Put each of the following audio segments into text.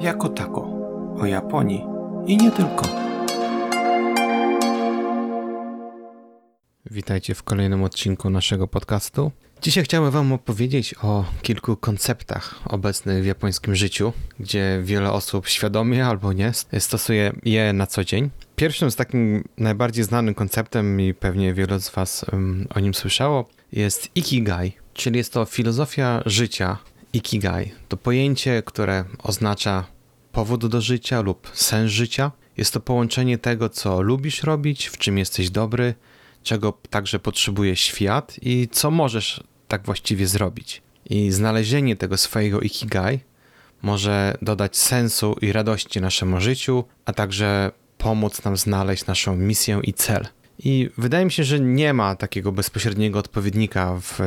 jako tako, o Japonii i nie tylko. Witajcie w kolejnym odcinku naszego podcastu. Dzisiaj chciałem Wam opowiedzieć o kilku konceptach obecnych w japońskim życiu, gdzie wiele osób świadomie albo nie stosuje je na co dzień. Pierwszym z takim najbardziej znanym konceptem, i pewnie wiele z Was um, o nim słyszało, jest Ikigai, czyli jest to filozofia życia. Ikigai to pojęcie, które oznacza powód do życia lub sens życia. Jest to połączenie tego, co lubisz robić, w czym jesteś dobry, czego także potrzebuje świat i co możesz tak właściwie zrobić. I znalezienie tego swojego ikigai może dodać sensu i radości naszemu życiu, a także pomóc nam znaleźć naszą misję i cel. I wydaje mi się, że nie ma takiego bezpośredniego odpowiednika w,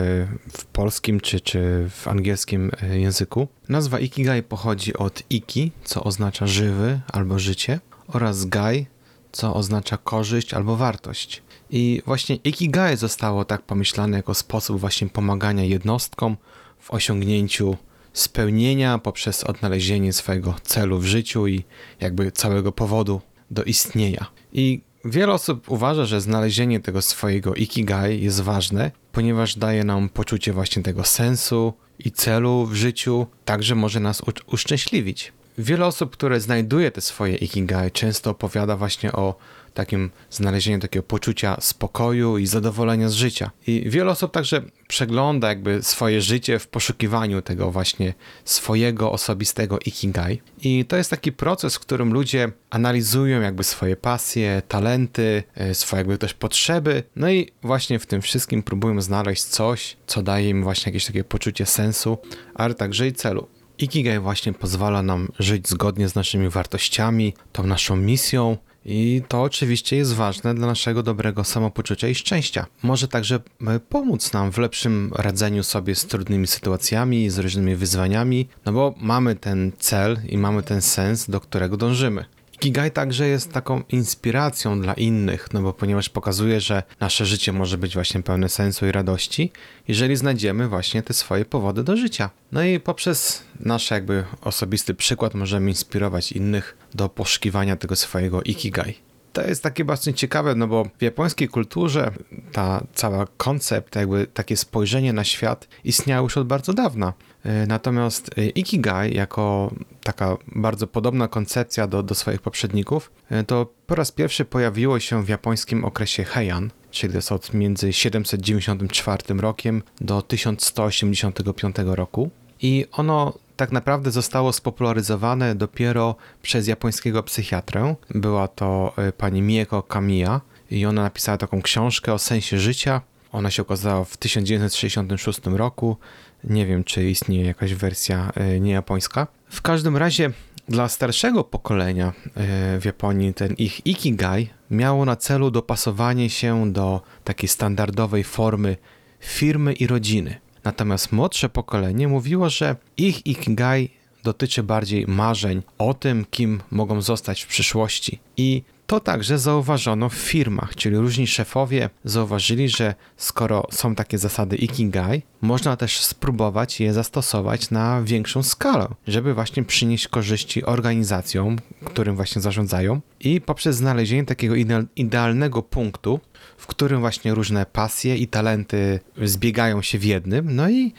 w polskim czy, czy w angielskim e, języku. Nazwa Ikigai pochodzi od Iki, co oznacza żywy albo życie, oraz Gai, co oznacza korzyść albo wartość. I właśnie Ikigai zostało tak pomyślane jako sposób właśnie pomagania jednostkom w osiągnięciu spełnienia poprzez odnalezienie swojego celu w życiu i jakby całego powodu do istnienia. I wiele osób uważa, że znalezienie tego swojego Ikigai jest ważne, ponieważ daje nam poczucie właśnie tego sensu i celu w życiu, także może nas uszczęśliwić. Wiele osób, które znajduje te swoje Ikigai, często opowiada właśnie o takim znalezieniu takiego poczucia spokoju i zadowolenia z życia. I wiele osób także przegląda jakby swoje życie w poszukiwaniu tego właśnie swojego osobistego ikigai. I to jest taki proces, w którym ludzie analizują jakby swoje pasje, talenty, e, swoje jakby też potrzeby. No i właśnie w tym wszystkim próbują znaleźć coś, co daje im właśnie jakieś takie poczucie sensu, ale także i celu. Ikigai właśnie pozwala nam żyć zgodnie z naszymi wartościami, tą naszą misją, i to oczywiście jest ważne dla naszego dobrego samopoczucia i szczęścia. Może także e, pomóc nam w lepszym radzeniu sobie z trudnymi sytuacjami, z różnymi wyzwaniami, no bo mamy ten cel i mamy ten sens, do którego dążymy. Ikigai także jest taką inspiracją dla innych, no bo ponieważ pokazuje, że nasze życie może być właśnie pełne sensu i radości, jeżeli znajdziemy właśnie te swoje powody do życia. No i poprzez nasz jakby osobisty przykład możemy inspirować innych do poszukiwania tego swojego ikigai. To jest takie bardzo ciekawe, no bo w japońskiej kulturze ta cała koncept, jakby takie spojrzenie na świat istniało już od bardzo dawna. E, natomiast e, Ikigai, jako taka bardzo podobna koncepcja do, do swoich poprzedników, e, to po raz pierwszy pojawiło się w japońskim okresie Heian, czyli to jest od między 794 rokiem do 1185 roku. I ono tak naprawdę zostało spopularyzowane dopiero przez japońskiego psychiatrę. Była to pani Mieko Kamiya i ona napisała taką książkę o sensie życia. Ona się okazała w 1966 roku nie wiem, czy istnieje jakaś wersja e, niejapońska. W każdym razie dla starszego pokolenia e, w Japonii ten ich ikigai miało na celu dopasowanie się do takiej standardowej formy firmy i rodziny. Natomiast młodsze pokolenie mówiło, że ich ikigai dotyczy bardziej marzeń o tym, kim mogą zostać w przyszłości. I to także zauważono w firmach, czyli różni szefowie zauważyli, że skoro są takie zasady Ikigai, można też spróbować je zastosować na większą skalę, żeby właśnie przynieść korzyści organizacjom, którym właśnie zarządzają i poprzez znalezienie takiego idealnego punktu, w którym właśnie różne pasje i talenty zbiegają się w jednym, no i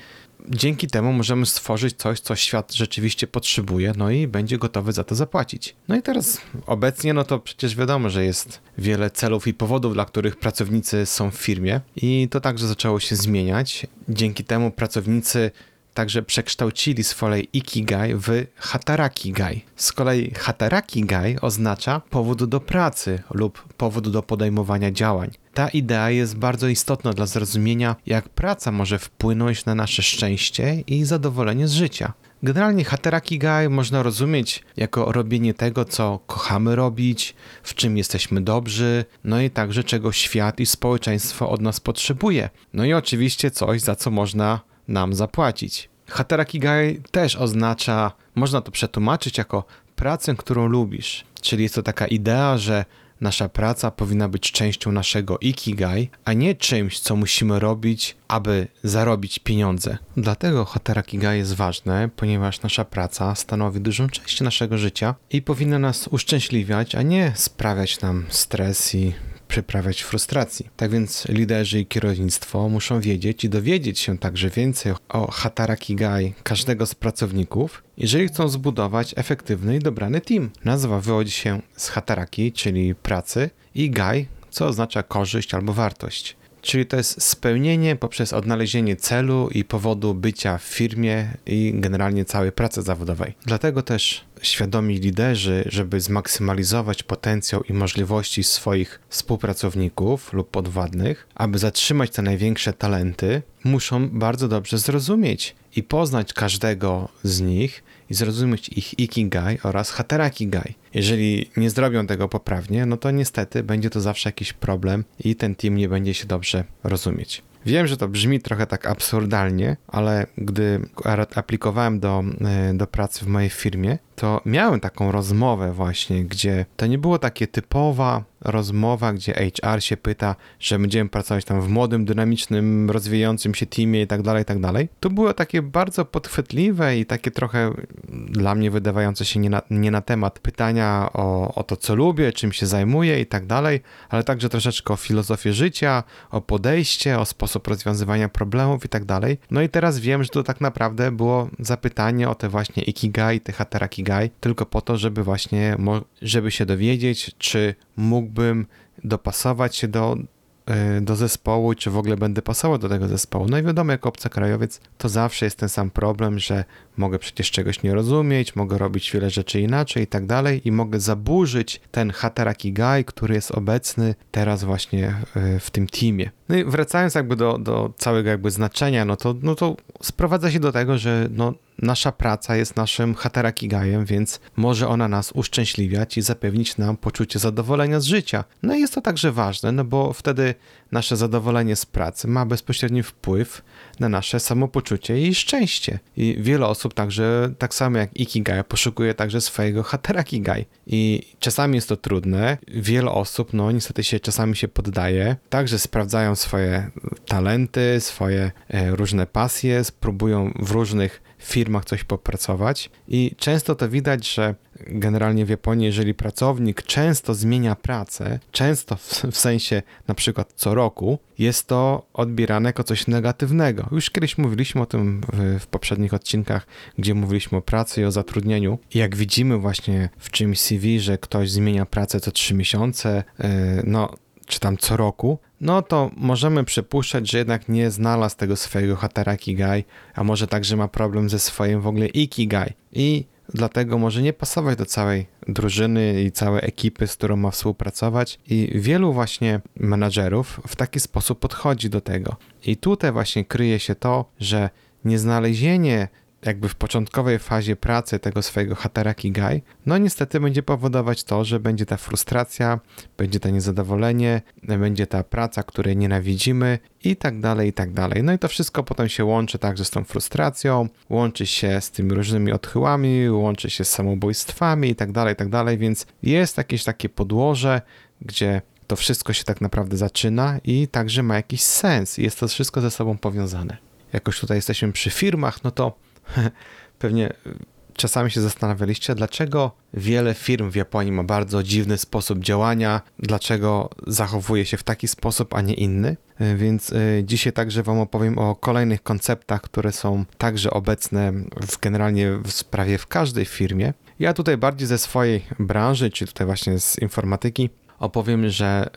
dzięki temu możemy stworzyć coś, co świat rzeczywiście potrzebuje, no i będzie gotowy za to zapłacić. No i teraz obecnie, no to przecież wiadomo, że jest wiele celów i powodów, dla których pracownicy są w firmie i to także zaczęło się zmieniać. Dzięki temu pracownicy także przekształcili swoje ikigai w hatarakigai. Z kolei hatarakigai oznacza powód do pracy lub powód do podejmowania działań. Ta idea jest bardzo istotna dla zrozumienia, jak praca może wpłynąć na nasze szczęście i zadowolenie z życia. Generalnie hatarakigai można rozumieć jako robienie tego, co kochamy robić, w czym jesteśmy dobrzy, no i także czego świat i społeczeństwo od nas potrzebuje. No i oczywiście coś, za co można nam zapłacić. Hatarakigai też oznacza, można to przetłumaczyć jako pracę, którą lubisz. Czyli jest to taka idea, że nasza praca powinna być częścią naszego ikigai, a nie czymś, co musimy robić, aby zarobić pieniądze. Dlatego Hatarakigai jest ważne, ponieważ nasza praca stanowi dużą część naszego życia i powinna nas uszczęśliwiać, a nie sprawiać nam stres i przyprawiać frustracji. Tak więc liderzy i kierownictwo muszą wiedzieć i dowiedzieć się także więcej o Hatarakigai każdego z pracowników, jeżeli chcą zbudować efektywny i dobrany team. Nazwa wywodzi się z Hataraki, czyli pracy, i Gai, co oznacza korzyść albo wartość. Czyli to jest spełnienie poprzez odnalezienie celu i powodu bycia w firmie i generalnie całej pracy zawodowej. Dlatego też świadomi liderzy, żeby zmaksymalizować potencjał i możliwości swoich współpracowników lub podwładnych, aby zatrzymać te największe talenty, muszą bardzo dobrze zrozumieć i poznać każdego z nich i zrozumieć ich ikigai oraz hatarakigai. Jeżeli nie zrobią tego poprawnie, no to niestety będzie to zawsze jakiś problem i ten team nie będzie się dobrze rozumieć. Wiem, że to brzmi trochę tak absurdalnie, ale gdy aplikowałem do, e, do pracy w mojej firmie, to miałem taką rozmowę właśnie, gdzie to nie było takie typowa rozmowa, gdzie HR się pyta, że będziemy pracować tam w młodym, dynamicznym, rozwijającym się teamie i tak dalej, i tak dalej. To było takie bardzo podchwytliwe i takie trochę dla mnie wydawające się nie na, nie na temat pytania o, o to, co lubię, czym się zajmuję i tak dalej, ale także troszeczkę o filozofię życia, o podejście, o sposób rozwiązywania problemów i tak dalej. No i teraz wiem, że to tak naprawdę było zapytanie o te właśnie ikigai, te hatarakigai, tylko po to, żeby właśnie, żeby się dowiedzieć, czy mógłbym dopasować się do, e, do zespołu, czy w ogóle będę pasował do tego zespołu. No i wiadomo, jako obcokrajowiec to zawsze jest ten sam problem, że mogę przecież czegoś nie rozumieć, mogę robić wiele rzeczy inaczej i tak dalej i mogę zaburzyć ten hatarakigai, który jest obecny teraz właśnie e, w tym teamie. No i wracając jakby do, do całego jakby znaczenia, no to, no to sprowadza się do tego, że no nasza praca jest naszym hatarakigajem, więc może ona nas uszczęśliwiać i zapewnić nam poczucie zadowolenia z życia. No i jest to także ważne, no bo wtedy nasze zadowolenie z pracy ma bezpośredni wpływ na nasze samopoczucie i szczęście. I wiele osób także, tak samo jak Ikigai, poszukuje także swojego Hatarakigai. I czasami jest to trudne. Wiele osób, no niestety się czasami się poddaje. Także sprawdzają swoje talenty, swoje e, różne pasje, spróbują w różnych firmach coś popracować i często to widać, że generalnie w Japonii, jeżeli pracownik często zmienia pracę, często w, w, sensie na przykład co roku, jest to odbierane jako coś negatywnego. Już kiedyś mówiliśmy o tym w, w poprzednich odcinkach, gdzie mówiliśmy o pracy i o zatrudnieniu. I jak widzimy właśnie w czymś CV, że ktoś zmienia pracę co trzy miesiące, yy, no czy tam co roku, no to możemy przypuszczać, że jednak nie znalazł tego swojego hatarakigai, a może także ma problem ze swoim w ogóle ikigai i dlatego może nie pasować do całej drużyny i całej ekipy, z którą ma współpracować i wielu właśnie menadżerów w taki sposób podchodzi do tego. I tutaj właśnie kryje się to, że nieznalezienie jakby w początkowej fazie pracy tego swojego hataraki guy, no niestety będzie powodować to, że będzie ta frustracja, będzie to niezadowolenie, będzie ta praca, której nienawidzimy i tak dalej, i tak dalej. No i to wszystko potem się łączy także z tą frustracją, łączy się z tymi różnymi odchyłami, łączy się z samobójstwami i tak dalej, i tak dalej, więc jest jakieś takie podłoże, gdzie to wszystko się tak naprawdę zaczyna i także ma jakiś sens. Jest to wszystko ze sobą powiązane. Jakoś tutaj jesteśmy przy firmach, no to pewnie y, czasami się zastanawialiście, dlaczego wiele firm w Japonii ma bardzo dziwny sposób działania, dlaczego zachowuje się w taki sposób, a nie inny. Y, więc y, dzisiaj także Wam opowiem o kolejnych konceptach, które są także obecne w, generalnie w sprawie w każdej firmie. Ja tutaj bardziej ze swojej branży, czy tutaj właśnie z informatyki, opowiem, że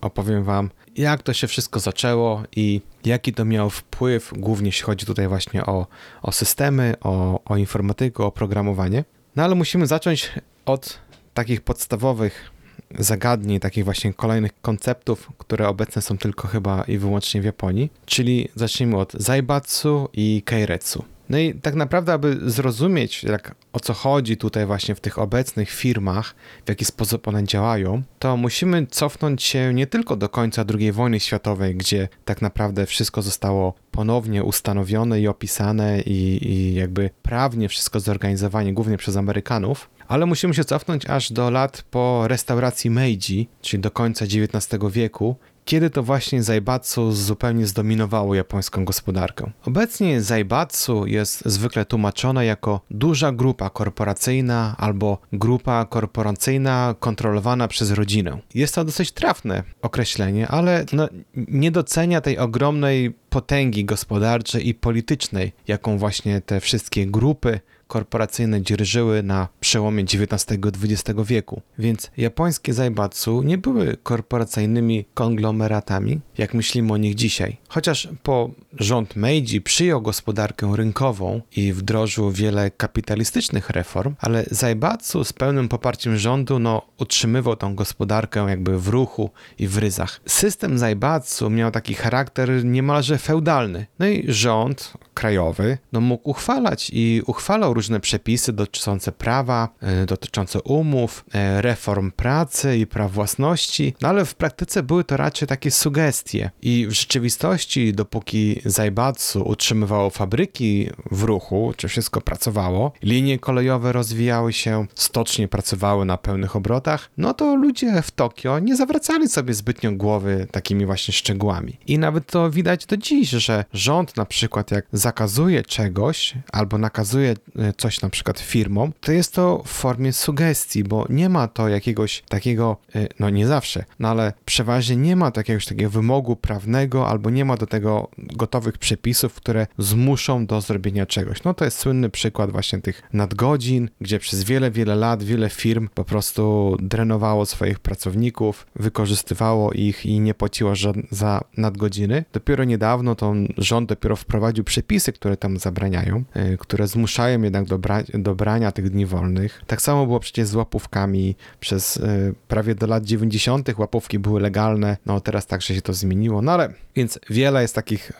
opowiem Wam jak to się wszystko zaczęło i jaki to miał wpływ, głównie jeśli chodzi tutaj właśnie o, o systemy, o, o informatykę, o programowanie. No ale musimy zacząć od takich podstawowych zagadnień, takich właśnie kolejnych konceptów, które obecne są tylko chyba i wyłącznie w Japonii, czyli zacznijmy od Zaibatsu i Keiretsu. No i tak naprawdę, aby zrozumieć, jak, o co chodzi tutaj właśnie w tych obecnych firmach, w jaki sposób one działają, to musimy cofnąć się nie tylko do końca II wojny światowej, gdzie tak naprawdę wszystko zostało ponownie ustanowione i opisane i, i jakby prawnie wszystko zorganizowane głównie przez Amerykanów, ale musimy się cofnąć aż do lat po restauracji Meiji, czyli do końca XIX wieku, kiedy to właśnie Zaibatsu zupełnie zdominowało japońską gospodarkę. Obecnie Zaibatsu jest zwykle tłumaczona jako duża grupa korporacyjna albo grupa korporacyjna kontrolowana przez rodzinę. Jest to dosyć trafne określenie, ale no, nie docenia tej ogromnej potęgi gospodarczej i politycznej, jaką właśnie te wszystkie grupy korporacyjne dzierżyły na przełomie XIX i XX wieku. Więc japońskie zaibatsu nie były korporacyjnymi konglomeratami, jak myślimy o nich dzisiaj. Chociaż po rząd Meiji przyjął gospodarkę rynkową i wdrożył wiele kapitalistycznych reform, ale zaibatsu z pełnym poparciem rządu no, utrzymywał tą gospodarkę jakby w ruchu i w ryzach. System zaibatsu miał taki charakter niemalże feudalny. No i rząd krajowy no, mógł uchwalać i uchwalał różne przepisy dotyczące prawa, e, dotyczące umów, e, reform pracy i praw własności, no ale w praktyce były to raczej takie sugestie i w rzeczywistości, dopóki Zaibatsu utrzymywało fabryki w ruchu, czy wszystko pracowało, linie kolejowe rozwijały się, stocznie pracowały na pełnych obrotach, no to ludzie w Tokio nie zawracali sobie zbytnio głowy takimi właśnie szczegółami. I nawet to widać do dziś, że rząd na przykład jak zakazuje czegoś albo nakazuje e, coś na przykład firmom, to jest to w formie sugestii, bo nie ma to jakiegoś takiego, e, no nie zawsze, no ale przeważnie nie ma jakiegoś takiego wymogu prawnego albo nie ma do tego gotowych przepisów, które zmuszą do zrobienia czegoś. No to jest słynny przykład właśnie tych nadgodzin, gdzie przez wiele, wiele lat wiele firm po prostu drenowało swoich pracowników, wykorzystywało ich i nie płaciło za nadgodziny. Dopiero niedawno to rząd dopiero wprowadził przepisy, które tam zabraniają, e, które zmuszają jednak do, bra do brania tych dni wolnych. Tak samo było przecież z łapówkami. Przez y, prawie do lat 90. łapówki były legalne, no teraz także się to zmieniło, no ale więc wiele jest takich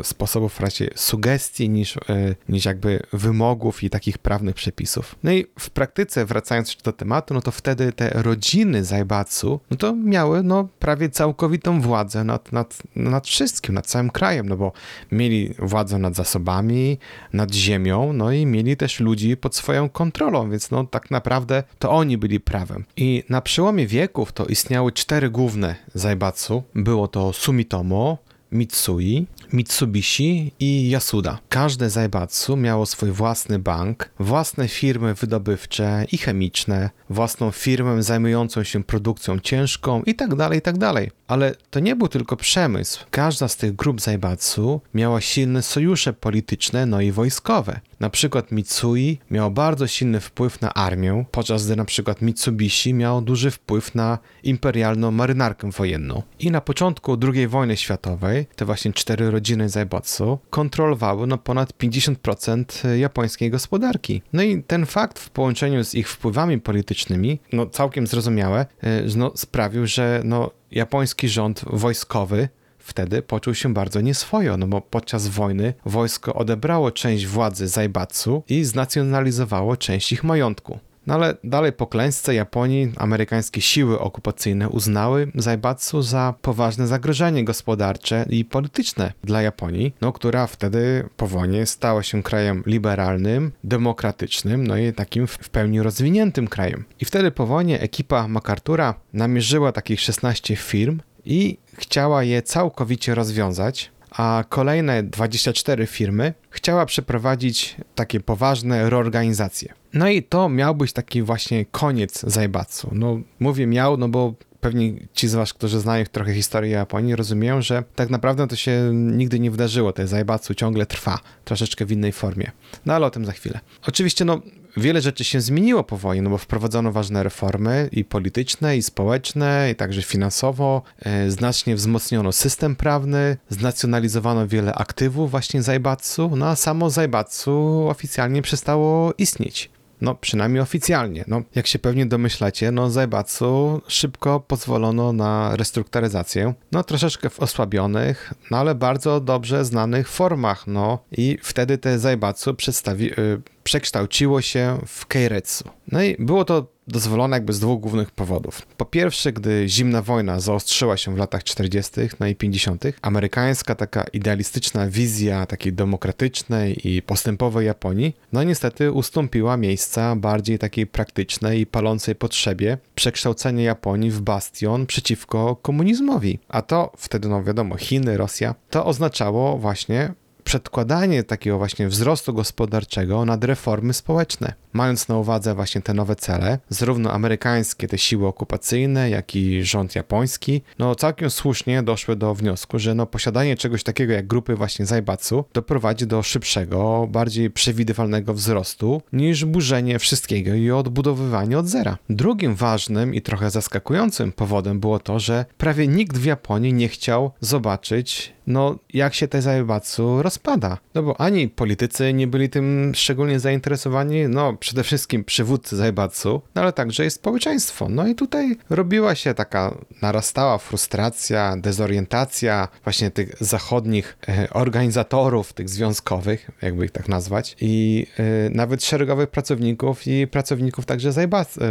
y, sposobów raczej sugestii niż, y, niż jakby wymogów i takich prawnych przepisów. No i w praktyce, wracając do tematu, no to wtedy te rodziny Zajbatsu, no to miały no prawie całkowitą władzę nad, nad, nad wszystkim, nad całym krajem, no bo mieli władzę nad zasobami, nad ziemią, no i mieli też ludzi pod swoją kontrolą, więc no tak naprawdę to oni byli prawem. I na przełomie wieków to istniały cztery główne Zaibatsu. Było to Sumitomo, Mitsui, Mitsubishi i Yasuda. Każde Zaibatsu miało swój własny bank, własne firmy wydobywcze i chemiczne, własną firmę zajmującą się produkcją ciężką itd., tak itd. Tak Ale to nie był tylko przemysł. Każda z tych grup Zaibatsu miała silne sojusze polityczne, no i wojskowe. Na przykład Mitsui miał bardzo silny wpływ na armię, podczas gdy na przykład Mitsubishi miał duży wpływ na imperialną marynarkę wojenną. I na początku II wojny światowej te właśnie cztery rodziny Zaibatsu kontrolowały no ponad 50% japońskiej gospodarki. No i ten fakt w połączeniu z ich wpływami politycznymi, no całkiem zrozumiałe, e, no, sprawił, że no, japoński rząd wojskowy wtedy poczuł się bardzo nieswojo, no bo podczas wojny wojsko odebrało część władzy Zaibatsu i znacjonalizowało część ich majątku. No ale dalej po klęsce Japonii amerykańskie siły okupacyjne uznały Zaibatsu za poważne zagrożenie gospodarcze i polityczne dla Japonii, no, która wtedy po wojnie stała się krajem liberalnym, demokratycznym, no i takim w pełni rozwiniętym krajem. I wtedy po wojnie ekipa MacArthur'a namierzyła takich 16 firm i chciała je całkowicie rozwiązać, a kolejne 24 firmy chciała przeprowadzić takie poważne reorganizacje. No i to miał być taki właśnie koniec Zajbatsu. No mówię miał, no bo pewnie ci z was, którzy znają trochę historię Japonii, rozumieją, że tak naprawdę to się nigdy nie wydarzyło. Te Zajbatsu ciągle trwa, troszeczkę w innej formie. No ale o tym za chwilę. Oczywiście, no wiele rzeczy się zmieniło po wojnie, no bo wprowadzono ważne reformy i polityczne, i społeczne, i także finansowo. E, znacznie wzmocniono system prawny, znacjonalizowano wiele aktywów właśnie Zajbatsu, no a samo Zajbatsu oficjalnie przestało istnieć. No, przynajmniej oficjalnie. No, jak się pewnie domyślacie, no Zaibatsu szybko pozwolono na restrukturyzację. No, troszeczkę w osłabionych, no ale bardzo dobrze znanych formach. No i wtedy te Zaibatsu przedstawi, yy, przekształciło się w Keiretsu. No i było to dozwolone jakby z dwóch głównych powodów. Po pierwsze, gdy zimna wojna zaostrzyła się w latach 40. no i 50., amerykańska taka idealistyczna wizja takiej demokratycznej i postępowej Japonii, no niestety ustąpiła miejsca bardziej takiej praktycznej i palącej potrzebie przekształcenia Japonii w bastion przeciwko komunizmowi. A to wtedy, no wiadomo, Chiny, Rosja, to oznaczało właśnie przedkładanie takiego właśnie wzrostu gospodarczego nad reformy społeczne. Mając na uwadze właśnie te nowe cele, zarówno amerykańskie, te siły okupacyjne, jak i rząd japoński, no całkiem słusznie doszły do wniosku, że no posiadanie czegoś takiego jak grupy właśnie Zaibatsu doprowadzi do szybszego, bardziej przewidywalnego wzrostu niż burzenie wszystkiego i odbudowywanie od zera. Drugim ważnym i trochę zaskakującym powodem było to, że prawie nikt w Japonii nie chciał zobaczyć no jak się te Zaibatsu rozpada. No bo ani politycy nie byli tym szczególnie zainteresowani, no przede wszystkim przywódcy Zaibatsu, no ale także i społeczeństwo. No i tutaj robiła się taka narastała frustracja, dezorientacja właśnie tych zachodnich e, organizatorów, tych związkowych, jakby ich tak nazwać, i e, nawet szeregowych pracowników i pracowników także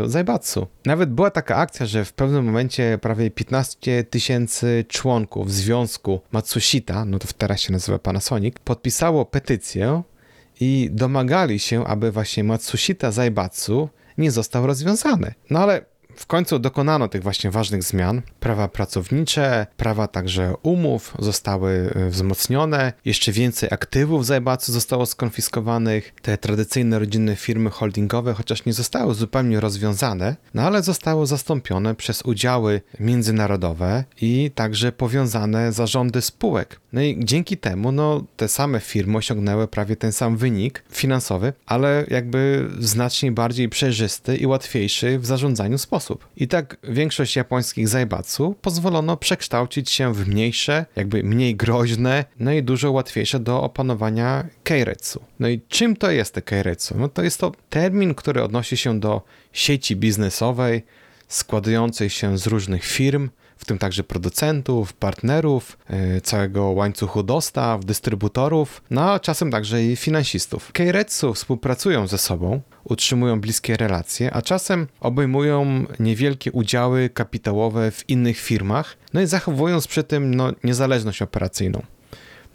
Zaibatsu. Nawet była taka akcja, że w pewnym momencie prawie 15 tysięcy członków związku Matsushita, no to teraz się nazywa Panasonic, podpisało petycję i domagali się, aby właśnie Matsushita Zaibatsu nie został rozwiązany. No ale w końcu dokonano tych właśnie ważnych zmian. Prawa pracownicze, prawa także umów zostały e, wzmocnione, jeszcze więcej aktywów Zaibatsu zostało skonfiskowanych. Te tradycyjne rodzinne firmy holdingowe, chociaż nie zostały zupełnie rozwiązane, no ale zostały zastąpione przez udziały międzynarodowe i także powiązane zarządy spółek. No i dzięki temu, no, te same firmy osiągnęły prawie ten sam wynik finansowy, ale jakby znacznie bardziej przejrzysty i łatwiejszy w zarządzaniu sposób. I tak większość japońskich zaibatsu pozwolono przekształcić się w mniejsze, jakby mniej groźne, no i dużo łatwiejsze do opanowania keiretsu. No i czym to jest te keiretsu? No to jest to termin, który odnosi się do sieci biznesowej, składającej się z różnych firm, w tym także producentów, partnerów, yy, całego łańcuchu dostaw, dystrybutorów, no a czasem także i finansistów. Keiretsu współpracują ze sobą, utrzymują bliskie relacje, a czasem obejmują niewielkie udziały kapitałowe w innych firmach, no i zachowując przy tym no, niezależność operacyjną.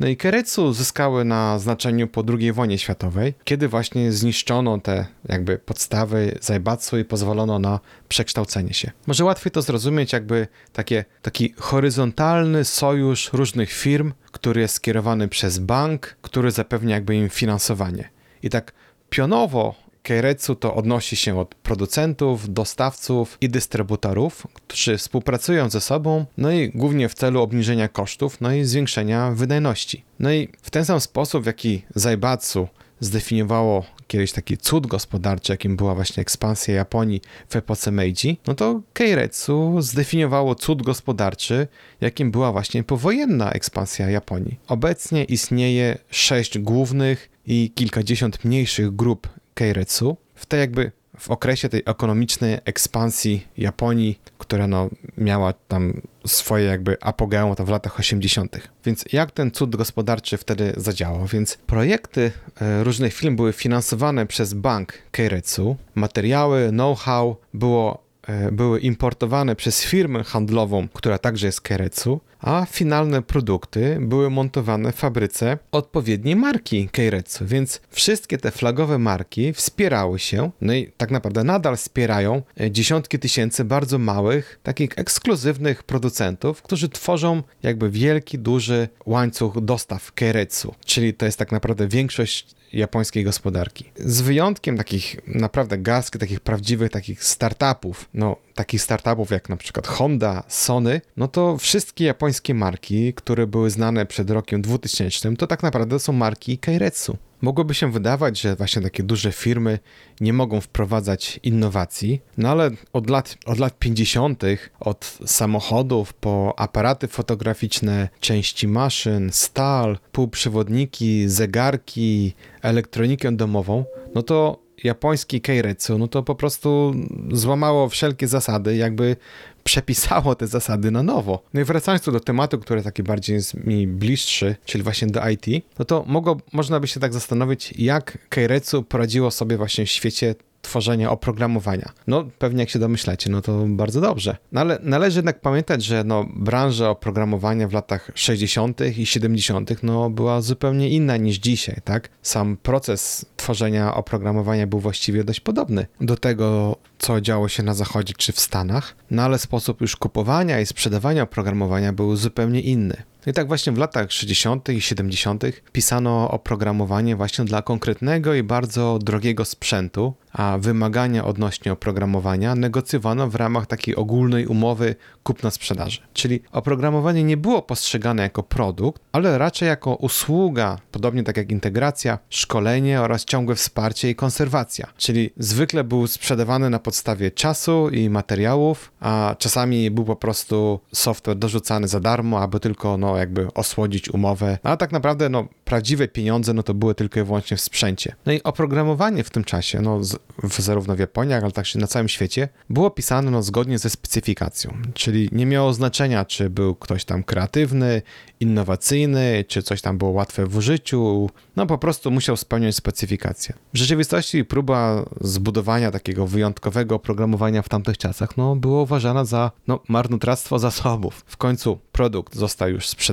No i Keretsu zyskały na znaczeniu po II wojnie światowej, kiedy właśnie zniszczono te jakby podstawy Zaibatsu i pozwolono na przekształcenie się. Może łatwiej to zrozumieć jakby takie, taki horyzontalny sojusz różnych firm, który jest skierowany przez bank, który zapewnia jakby im finansowanie. I tak pionowo Keiretsu to odnosi się od producentów, dostawców i dystrybutorów, którzy współpracują ze sobą, no i głównie w celu obniżenia kosztów, no i zwiększenia wydajności. No i w ten sam sposób, w jaki Zaibatsu zdefiniowało kiedyś taki cud gospodarczy, jakim była właśnie ekspansja Japonii w epoce Meiji, no to Keiretsu zdefiniowało cud gospodarczy, jakim była właśnie powojenna ekspansja Japonii. Obecnie istnieje sześć głównych i kilkadziesiąt mniejszych grup Keiretsu, w tej jakby w okresie tej ekonomicznej ekspansji Japonii, która no miała tam swoje jakby apogeum to w latach 80. Więc jak ten cud gospodarczy wtedy zadziałał? Więc projekty e, różnych firm były finansowane przez bank Keiretsu, materiały, know-how było e, były importowane przez firmę handlową, która także jest Keiretsu, a finalne produkty były montowane w fabryce odpowiedniej marki Keiretsu, więc wszystkie te flagowe marki wspierały się, no i tak naprawdę nadal wspierają e, dziesiątki tysięcy bardzo małych, takich ekskluzywnych producentów, którzy tworzą jakby wielki, duży łańcuch dostaw Keiretsu, czyli to jest tak naprawdę większość japońskiej gospodarki. Z wyjątkiem takich naprawdę garstki, takich prawdziwych, takich startupów, no takich startupów jak na przykład Honda, Sony, no to wszystkie japońskie marki, które były znane przed rokiem 2000, to tak naprawdę są marki Keiretsu. Mogłoby się wydawać, że właśnie takie duże firmy nie mogą wprowadzać innowacji, no ale od lat, od lat 50., od samochodów po aparaty fotograficzne, części maszyn, stal, półprzewodniki, zegarki, elektronikę domową, no to japońskie Keiretsu, no to po prostu złamało wszelkie zasady, jakby przepisało te zasady na nowo. No i wracając tu do tematu, który taki bardziej jest mi bliższy, czyli właśnie do IT, no to mogło, można by się tak zastanowić, jak Keiretsu poradziło sobie właśnie w świecie tworzenia oprogramowania. No, pewnie jak się domyślacie, no to bardzo dobrze. No ale należy jednak pamiętać, że no, branża oprogramowania w latach 60. i 70. no, była zupełnie inna niż dzisiaj, tak? Sam proces tworzenia oprogramowania był właściwie dość podobny do tego, co działo się na zachodzie czy w Stanach, no ale sposób już kupowania i sprzedawania oprogramowania był zupełnie inny. No I tak właśnie w latach 60. i 70. pisano oprogramowanie właśnie dla konkretnego i bardzo drogiego sprzętu, a wymagania odnośnie oprogramowania negocjowano w ramach takiej ogólnej umowy kupna-sprzedaży. Czyli oprogramowanie nie było postrzegane jako produkt, ale raczej jako usługa, podobnie tak jak integracja, szkolenie oraz ciągłe wsparcie i konserwacja. Czyli zwykle był sprzedawany na podstawie czasu i materiałów, a czasami był po prostu software dorzucany za darmo, aby tylko no, jakby osłodzić umowę. A tak naprawdę no, prawdziwe pieniądze no, to były tylko i wyłącznie w sprzęcie. No i oprogramowanie w tym czasie, no, z, w, zarówno w Japonii, ale także na całym świecie, było pisane no, zgodnie ze specyfikacją. Czyli nie miało znaczenia, czy był ktoś tam kreatywny, innowacyjny, czy coś tam było łatwe w użyciu. No po prostu musiał spełniać specyfikację. W rzeczywistości próba zbudowania takiego wyjątkowego oprogramowania w tamtych czasach no, było uważana za no, marnotrawstwo zasobów. W końcu produkt został już sprzedany,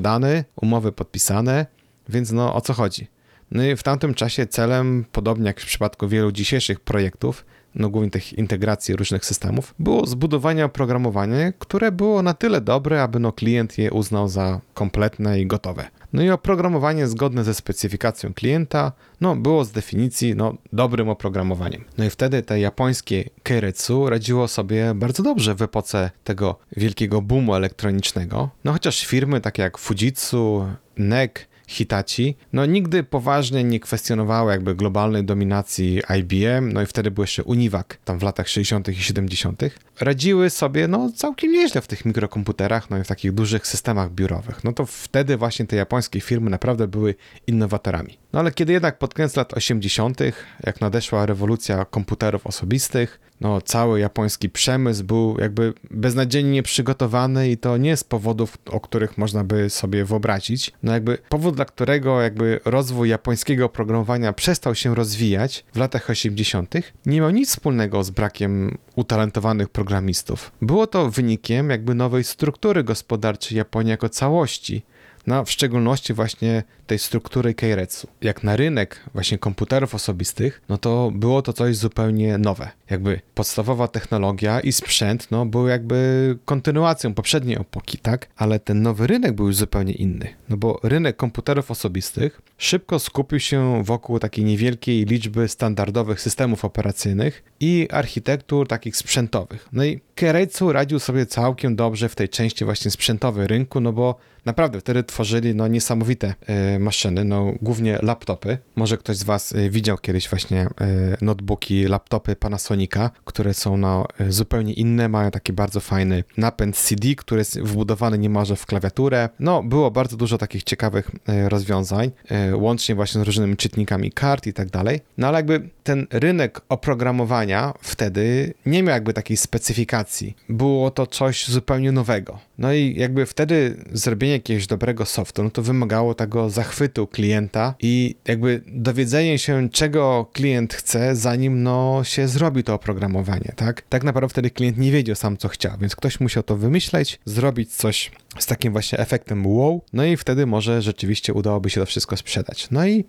umowy podpisane, więc no o co chodzi? No i w tamtym czasie celem, podobnie jak w przypadku wielu dzisiejszych projektów, no głównie tych integracji różnych systemów, było zbudowanie oprogramowania, które było na tyle dobre, aby no klient je uznał za kompletne i gotowe. No i oprogramowanie zgodne ze specyfikacją klienta, no było z definicji no, dobrym oprogramowaniem. No i wtedy te japońskie Keiretsu radziło sobie bardzo dobrze w epoce tego wielkiego boomu elektronicznego. No chociaż firmy takie jak Fujitsu, NEC, Hitachi, no nigdy poważnie nie kwestionowały jakby globalnej dominacji IBM, no i wtedy był jeszcze Univac, tam w latach 60. i 70. Radziły sobie no całkiem nieźle w tych mikrokomputerach, no i w takich dużych systemach biurowych. No to wtedy właśnie te japońskie firmy naprawdę były innowatorami. No ale kiedy jednak pod koniec lat 80., jak nadeszła rewolucja komputerów osobistych, no cały japoński przemysł był jakby beznadziejnie przygotowany i to nie z powodów, o których można by sobie wyobrazić. No jakby powód, dla którego jakby rozwój japońskiego oprogramowania przestał się rozwijać w latach 80., nie miał nic wspólnego z brakiem utalentowanych programistów. Było to wynikiem jakby nowej struktury gospodarczej Japonii jako całości, no, w szczególności właśnie tej struktury Keiretsu. Jak na rynek właśnie komputerów osobistych, no to było to coś zupełnie nowe. Jakby podstawowa technologia i sprzęt, no były jakby kontynuacją poprzedniej epoki, tak? Ale ten nowy rynek był już zupełnie inny. No bo rynek komputerów osobistych szybko skupił się wokół takiej niewielkiej liczby standardowych systemów operacyjnych i architektur takich sprzętowych. No i Keiretsu radził sobie całkiem dobrze w tej części właśnie sprzętowej rynku, no bo naprawdę wtedy tworzyli no niesamowite y, maszyny, no głównie laptopy. Może ktoś z was y, widział kiedyś właśnie y, notebooki, laptopy Panasonica, które są no zupełnie inne, mają taki bardzo fajny napęd CD, który jest wbudowany niemalże w klawiaturę. No było bardzo dużo takich ciekawych rozwiązań, łącznie właśnie z różnymi czytnikami kart i tak dalej. No ale jakby ten rynek oprogramowania wtedy nie miał jakby takiej specyfikacji. Było to coś zupełnie nowego. No i jakby wtedy zrobienie jakiegoś dobrego softu, no to wymagało tego zachwytu klienta i jakby dowiedzenie się, czego klient chce, zanim no się zrobi to oprogramowanie, tak? Tak naprawdę wtedy klient nie wiedział sam, co chciał, więc ktoś musiał to wymyśleć, zrobić coś z takim właśnie efektem wow, no i wtedy może rzeczywiście udałoby się to wszystko sprzedać. No i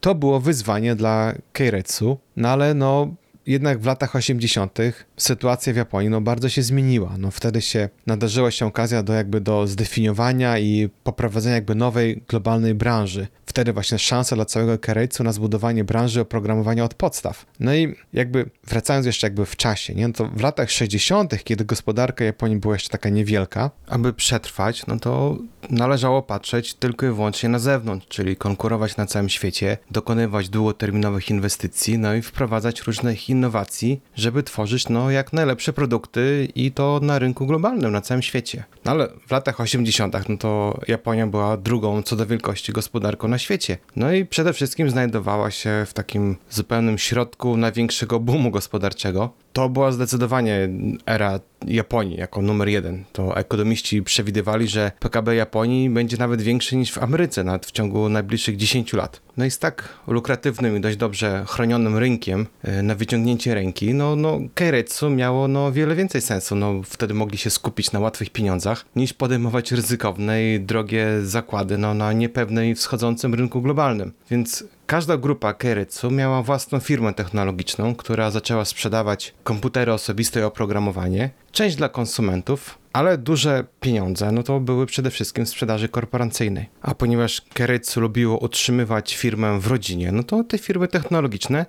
to było wyzwanie dla Keiretsu, no ale no jednak w latach 80. sytuacja w Japonii no, bardzo się zmieniła. No, wtedy się nadarzyła się okazja do jakby do zdefiniowania i poprowadzenia jakby nowej globalnej branży. Wtedy właśnie szansa dla całego Kereicu na zbudowanie branży oprogramowania od podstaw. No i jakby wracając jeszcze jakby w czasie, nie? No to w latach 60., kiedy gospodarka Japonii była jeszcze taka niewielka, aby przetrwać, no to należało patrzeć tylko i wyłącznie na zewnątrz, czyli konkurować na całym świecie, dokonywać długoterminowych inwestycji, no i wprowadzać różne innowacji, żeby tworzyć no, jak najlepsze produkty i to na rynku globalnym, na całym świecie. No ale w latach 80. no to Japonia była drugą co do wielkości gospodarką na świecie. No i przede wszystkim znajdowała się w takim zupełnym środku największego boomu gospodarczego. To była zdecydowanie era Japonii jako numer jeden. To ekonomiści przewidywali, że PKB Japonii będzie nawet większy niż w Ameryce, nawet w ciągu najbliższych 10 lat. No i z tak lukratywnym i dość dobrze chronionym rynkiem e, na wyciągnięcie ręki, no, no Keiretsu miało no, wiele więcej sensu. No, wtedy mogli się skupić na łatwych pieniądzach, niż podejmować ryzykowne i drogie zakłady no, na niepewnym i wschodzącym rynku globalnym. Więc Każda grupa Keiretsu miała własną firmę technologiczną, która zaczęła sprzedawać komputery osobiste i oprogramowanie, część dla konsumentów, ale duże pieniądze, no to były przede wszystkim sprzedaży korporacyjnej. A ponieważ Keiretsu lubiło utrzymywać firmę w rodzinie, no to te firmy technologiczne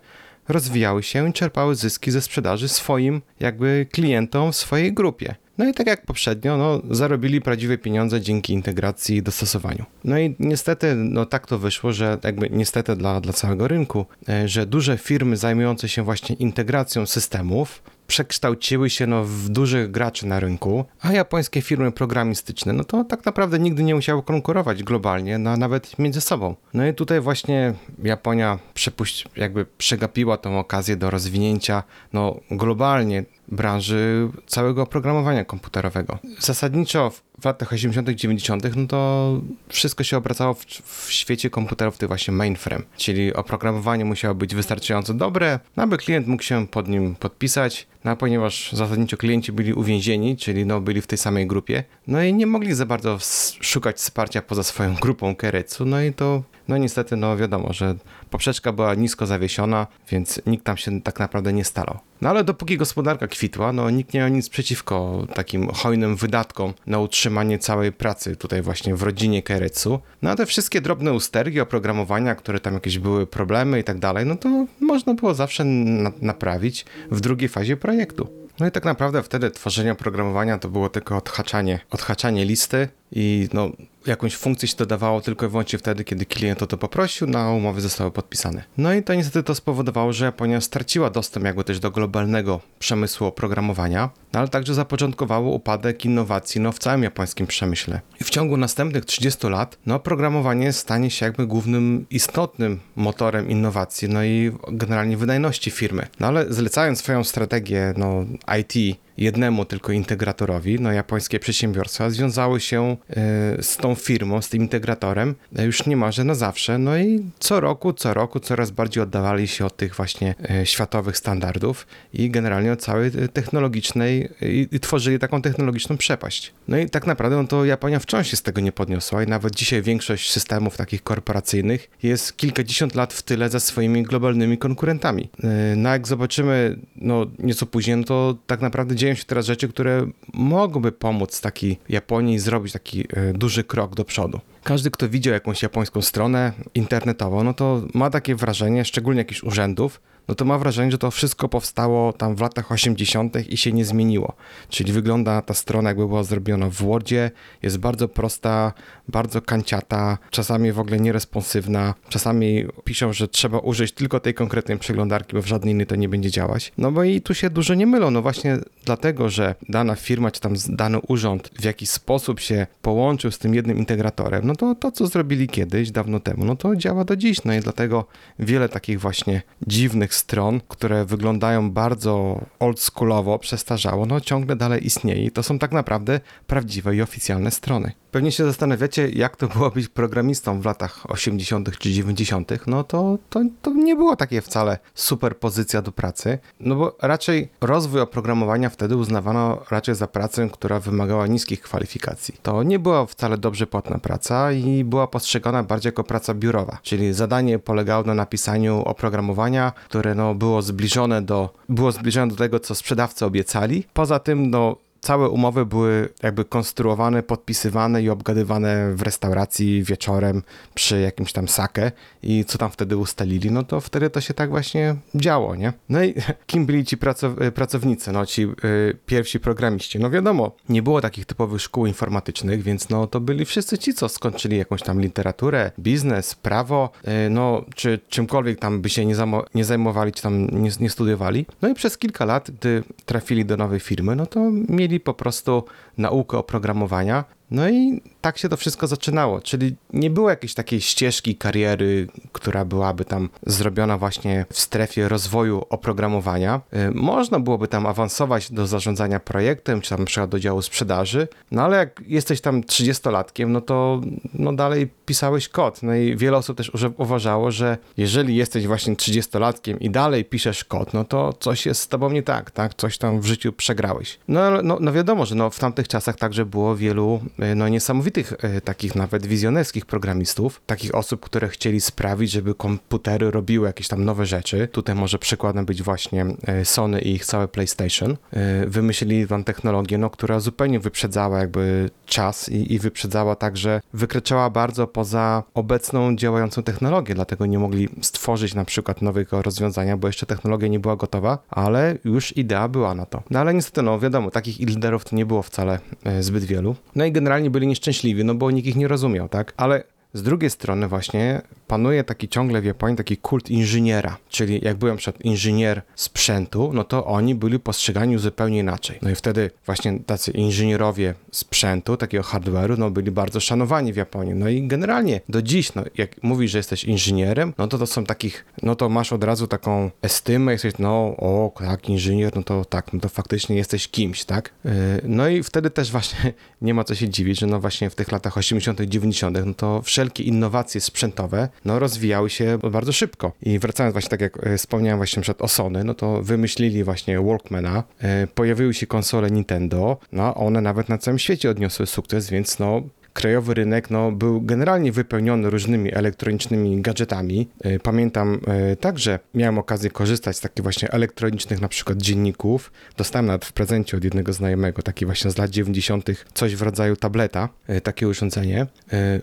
rozwijały się i czerpały zyski ze sprzedaży swoim jakby klientom w swojej grupie. No i tak jak poprzednio, no, zarobili prawdziwe pieniądze dzięki integracji i dostosowaniu. No i niestety, no tak to wyszło, że jakby niestety dla, dla całego rynku, e, że duże firmy zajmujące się właśnie integracją systemów przekształciły się no, w dużych graczy na rynku, a japońskie firmy programistyczne, no to tak naprawdę nigdy nie musiały konkurować globalnie, no, nawet między sobą. No i tutaj właśnie Japonia przepuść, jakby przegapiła tą okazję do rozwinięcia no, globalnie branży całego oprogramowania komputerowego. Zasadniczo w latach 80., 90., no to wszystko się obracało w, w, świecie komputerów, ty właśnie mainframe, czyli oprogramowanie musiało być wystarczająco dobre, no aby klient mógł się pod nim podpisać, no a ponieważ zasadniczo klienci byli uwięzieni, czyli no byli w tej samej grupie, no i nie mogli za bardzo szukać wsparcia poza swoją grupą Kerecu, no i to no niestety, no wiadomo, że poprzeczka była nisko zawiesiona, więc nikt tam się tak naprawdę nie starał. No ale dopóki gospodarka kwitła, no nikt nie miał nic przeciwko takim hojnym wydatkom na utrzymanie całej pracy tutaj właśnie w rodzinie Kerecu. No a te wszystkie drobne ustergi oprogramowania, które tam jakieś były problemy i tak dalej, no to można było zawsze na naprawić w drugiej fazie projektu. No i tak naprawdę wtedy tworzenie oprogramowania to było tylko odhaczanie, odhaczanie listy i no, jakąś funkcję się dodawało tylko i wyłącznie wtedy, kiedy klient o to poprosił, no a umowy zostały podpisane. No i to niestety to spowodowało, że Japonia straciła dostęp jakby też do globalnego przemysłu oprogramowania, no ale także zapoczątkowało upadek innowacji no, w całym japońskim przemyśle. I w ciągu następnych 30 lat no, programowanie stanie się jakby głównym istotnym motorem innowacji, no i generalnie wydajności firmy. No ale zlecając swoją strategię no, IT jednemu tylko integratorowi, no japońskie przedsiębiorstwa związały się e, z tą firmą, z tym integratorem e, już niemalże na zawsze, no i co roku, co roku coraz bardziej oddawali się od tych właśnie e, światowych standardów i generalnie od całej technologicznej i, tworzyli taką technologiczną przepaść. No i tak naprawdę no to Japonia wciąż się z tego nie podniosła i nawet dzisiaj większość systemów takich korporacyjnych jest kilkadziesiąt lat w tyle za swoimi globalnymi konkurentami. No jak zobaczymy no nieco później, no to tak naprawdę dzieją się teraz rzeczy, które mogłyby pomóc takiej Japonii zrobić taki e, duży krok do przodu. Każdy, kto widział jakąś japońską stronę internetową, no to ma takie wrażenie, szczególnie jakichś urzędów, no to ma wrażenie, że to wszystko powstało tam w latach 80. i się nie zmieniło. Czyli wygląda ta strona, jakby była zrobiona w Wordzie, jest bardzo prosta, bardzo kanciata, czasami w ogóle nieresponsywna, czasami piszą, że trzeba użyć tylko tej konkretnej przeglądarki, bo w żadnej innej to nie będzie działać. No bo i tu się dużo nie mylą, no właśnie dlatego, że dana firma czy tam dany urząd w jakiś sposób się połączył z tym jednym integratorem, no to to, co zrobili kiedyś, dawno temu, no to działa do dziś. No i dlatego wiele takich właśnie dziwnych stron, które wyglądają bardzo oldschoolowo, przestarzało, no ciągle dalej istnieje to są tak naprawdę prawdziwe i oficjalne strony. Pewnie się zastanawiacie, jak to było być programistą w latach 80. czy 90. No to, to, to nie było takie wcale super pozycja do pracy, no bo raczej rozwój oprogramowania wtedy uznawano raczej za pracę, która wymagała niskich kwalifikacji. To nie była wcale dobrze płatna praca i była postrzegana bardziej jako praca biurowa, czyli zadanie polegało na napisaniu oprogramowania, które no, było zbliżone do było zbliżone do tego, co sprzedawcy obiecali. Poza tym, no, całe umowy były jakby konstruowane, podpisywane i obgadywane w restauracji wieczorem przy jakimś tam sake i co tam wtedy ustalili, no to wtedy to się tak właśnie działo, nie? No i kim byli ci pracow- pracownicy, no ci y, pierwsi programiści? No wiadomo, nie było takich typowych szkół informatycznych, więc no to byli wszyscy ci, co skończyli jakąś tam literaturę, biznes, prawo, y, no czy czymkolwiek tam by się nie, nie zajmowali, czy tam nie, nie studiowali. No i przez kilka lat, gdy trafili do nowej firmy, no to mieli po prostu naukę oprogramowania, no i tak się to wszystko zaczynało, czyli nie było jakiejś takiej ścieżki kariery, która byłaby tam zrobiona właśnie w strefie rozwoju oprogramowania. Y, Można byłoby tam awansować do zarządzania projektem, czy tam na przykład do działu sprzedaży, no ale jak jesteś tam 30-latkiem, no to no dalej pisałeś kod. No i wiele osób też uważało, że jeżeli jesteś właśnie 30-latkiem i dalej piszesz kod, no to coś jest z tobą nie tak, tak? Coś tam w życiu przegrałeś. No, no, no wiadomo, że no w tamtych czasach także było wielu y, no niesamowitych y, takich nawet wizjonerskich programistów, takich osób, które chcieli sprawić, żeby komputery robiły jakieś tam nowe rzeczy. Tutaj może przykładem być właśnie y, Sony i ich całe PlayStation. Y, Wymyślili tam technologię, no, która zupełnie wyprzedzała jakby czas i, i wyprzedzała także, wykraczała bardzo poza obecną działającą technologię, dlatego nie mogli stworzyć na przykład nowego rozwiązania, bo jeszcze technologia nie była gotowa, ale już idea była na to. No ale niestety, no wiadomo, takich liderów to nie było wcale e, zbyt wielu. No i generalnie byli nieszczęśliwi, no bo nikt ich nie rozumiał, tak? Ale z drugiej strony właśnie panuje taki ciągle w Japonii taki kult inżyniera, czyli jak byłem przed inżynier sprzętu, no to oni byli postrzegani zupełnie inaczej. No i wtedy właśnie tacy inżynierowie sprzętu, takiego hardware'u, no byli bardzo szanowani w Japonii. No i generalnie do dziś, no jak mówisz, że jesteś inżynierem, no to to są takich, no to masz od razu taką estymę, jesteś, no o, tak, inżynier, no to tak, no to faktycznie jesteś kimś, tak? Yy, No i wtedy też właśnie nie ma co się dziwić, że no właśnie w tych latach 80., 90., no to wszelkie innowacje sprzętowe, no rozwijały się bardzo szybko. I wracając właśnie tak jak e, wspomniałem właśnie przed o Sony, no to wymyślili właśnie Walkmana, e, pojawiły się konsole Nintendo, no one nawet na całym świecie odniosły sukces, więc no krajowy rynek no, był generalnie wypełniony różnymi elektronicznymi gadżetami. E, Pamiętam e, także, miałem okazję korzystać z takich właśnie elektronicznych na przykład dzienników. Dostałem nawet w prezencie od jednego znajomego, taki właśnie z lat 90. coś w rodzaju tableta, e, takie urządzenie.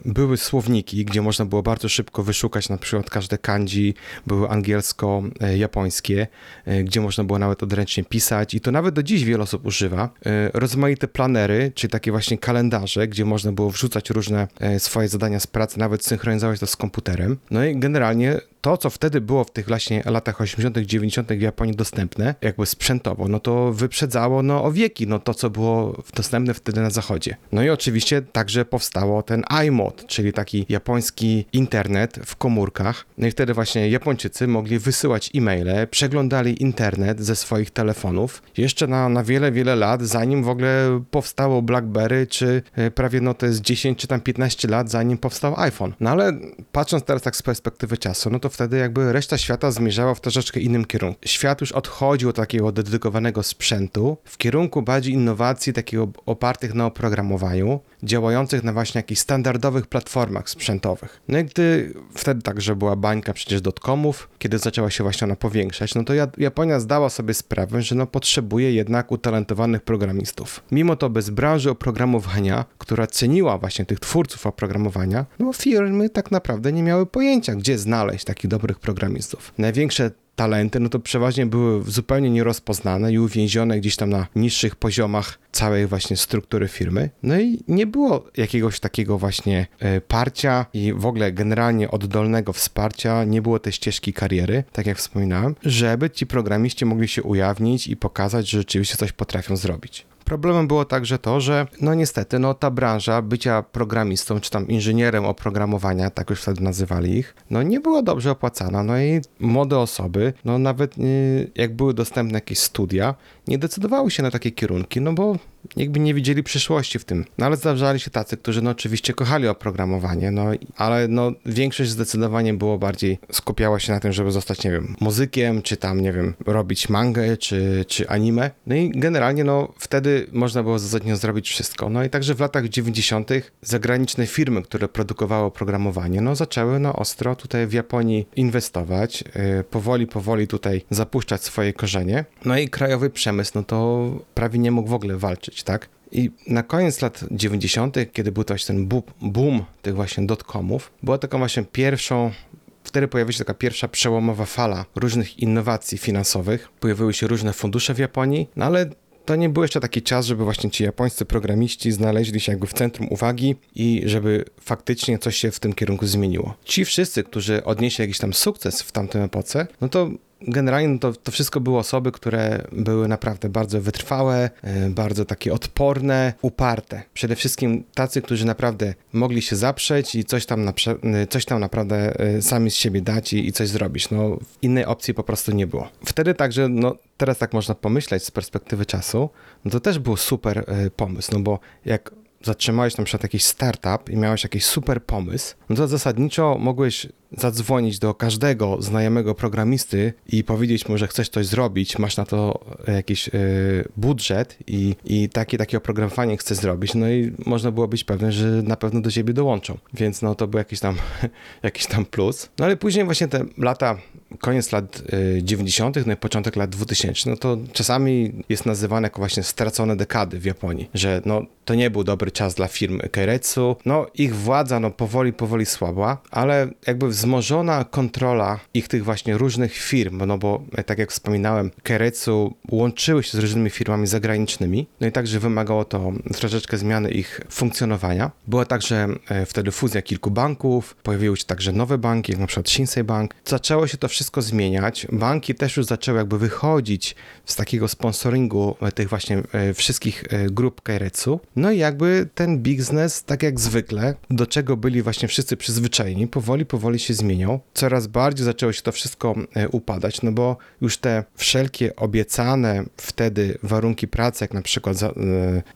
Były słowniki, gdzie można było bardzo szybko wyszukać na przykład każde kanji, były angielsko-japońskie, gdzie można było nawet odręcznie pisać i to nawet do dziś wiele osób używa. Rozmaite planery, czyli takie właśnie kalendarze, gdzie można było wrzucać różne e, swoje zadania z pracy, nawet synchronizować to z komputerem. No i generalnie to, co wtedy było w tych właśnie latach 80., 90. w Japonii dostępne, jakby sprzętowo, no to wyprzedzało no, o wieki no, to, co było dostępne wtedy na zachodzie. No i oczywiście także powstało ten iMod, czyli taki japoński internet w komórkach. No i wtedy właśnie Japończycy mogli wysyłać e-maile, przeglądali internet ze swoich telefonów jeszcze na, na wiele, wiele lat, zanim w ogóle powstało BlackBerry, czy e, prawie no to jest 10 czy tam 15 lat, zanim powstał iPhone. No ale patrząc teraz tak z perspektywy czasu, no to wtedy jakby reszta świata zmierzała w troszeczkę innym kierunku. Świat już odchodził od takiego dedykowanego sprzętu w kierunku bardziej innowacji, takiego opartych na oprogramowaniu, działających na właśnie jakichś standardowych platformach sprzętowych. No i gdy wtedy także była bańka przecież dotcomów, kiedy zaczęła się właśnie ona powiększać, no to Ja- Japonia zdała sobie sprawę, że no potrzebuje jednak utalentowanych programistów. Mimo to bez branży oprogramowania, która ceniła właśnie tych twórców oprogramowania, no firmy tak naprawdę nie miały pojęcia, gdzie znaleźć takich dobrych programistów. Największe talenty, no to przeważnie były zupełnie nierozpoznane i uwięzione gdzieś tam na niższych poziomach całej właśnie struktury firmy. No i nie było jakiegoś takiego właśnie e, parcia i w ogóle generalnie oddolnego wsparcia, nie było tej ścieżki kariery, tak jak wspominałem, żeby ci programiści mogli się ujawnić i pokazać, że rzeczywiście coś potrafią zrobić. Problemem było także to, że no niestety, no ta branża bycia programistą, czy tam inżynierem oprogramowania, tak już wtedy nazywali ich, no nie była dobrze opłacana, no i młode osoby, no nawet y, jak były dostępne jakieś studia, nie decydowały się na takie kierunki, no bo jakby nie widzieli przyszłości w tym. No ale zdarzali się tacy, którzy no oczywiście kochali oprogramowanie, no ale no większość zdecydowanie było bardziej, skupiała się na tym, żeby zostać, nie wiem, muzykiem, czy tam, nie wiem, robić mangę, czy, czy anime. No i generalnie no wtedy można było zasadniczo zrobić wszystko. No i także w latach 90. zagraniczne firmy, które produkowały oprogramowanie, no zaczęły no ostro tutaj w Japonii inwestować, yy, powoli, powoli tutaj zapuszczać swoje korzenie. No i krajowy przemysł, no to prawie nie mógł w ogóle walczyć przeżyć, tak? I na koniec lat 90., kiedy był to właśnie ten boom tych właśnie dotcomów, była taką właśnie pierwszą Wtedy pojawiła się taka pierwsza przełomowa fala różnych innowacji finansowych. Pojawiły się różne fundusze w Japonii, no ale to nie był jeszcze taki czas, żeby właśnie ci japońscy programiści znaleźli się jakby w centrum uwagi i żeby faktycznie coś się w tym kierunku zmieniło. Ci wszyscy, którzy odnieśli jakiś tam sukces w tamtym epoce, no to generalnie no to, to wszystko były osoby, które były naprawdę bardzo wytrwałe, e, bardzo takie odporne, uparte. Przede wszystkim tacy, którzy naprawdę mogli się zaprzeć i coś tam, naprze- coś tam naprawdę e, sami z siebie dać i, i coś zrobić. No, innej opcji po prostu nie było. Wtedy także, no teraz tak można pomyśleć z perspektywy czasu, no to też był super e, pomysł, no bo jak zatrzymałeś na przykład jakiś startup i miałeś jakiś super pomysł, no to zasadniczo mogłeś zadzwonić do każdego znajomego programisty i powiedzieć mu, że chcesz coś zrobić, masz na to jakiś y, budżet i, i takie, takie oprogramowanie chcesz zrobić, no i można było być pewny, że na pewno do ciebie dołączą. Więc no to był jakiś tam, jakiś tam plus. No ale później właśnie te lata, koniec lat y, 90., no i początek lat 2000, no to czasami jest nazywane jako właśnie stracone dekady w Japonii, że no to nie był dobry czas dla firm Keiretsu. No ich władza no powoli, powoli słabła, ale jakby wzmożona kontrola ich tych właśnie różnych firm, no bo tak jak wspominałem, Keiretsu łączyły się z różnymi firmami zagranicznymi, no i także wymagało to troszeczkę zmiany ich funkcjonowania. Była także e, wtedy fuzja kilku banków, pojawiły się także nowe banki, jak na przykład Shinsei Bank. Zaczęło się to wszystko zmieniać. Banki też już zaczęły jakby wychodzić z takiego sponsoringu e, tych właśnie e, wszystkich grup Keiretsu. No i jakby ten biznes, tak jak zwykle, do czego byli właśnie wszyscy przyzwyczajeni, powoli, powoli się zmieniał. Coraz bardziej zaczęło się to wszystko e, upadać, no bo już te wszelkie obiecane wtedy warunki pracy, jak na przykład za, e,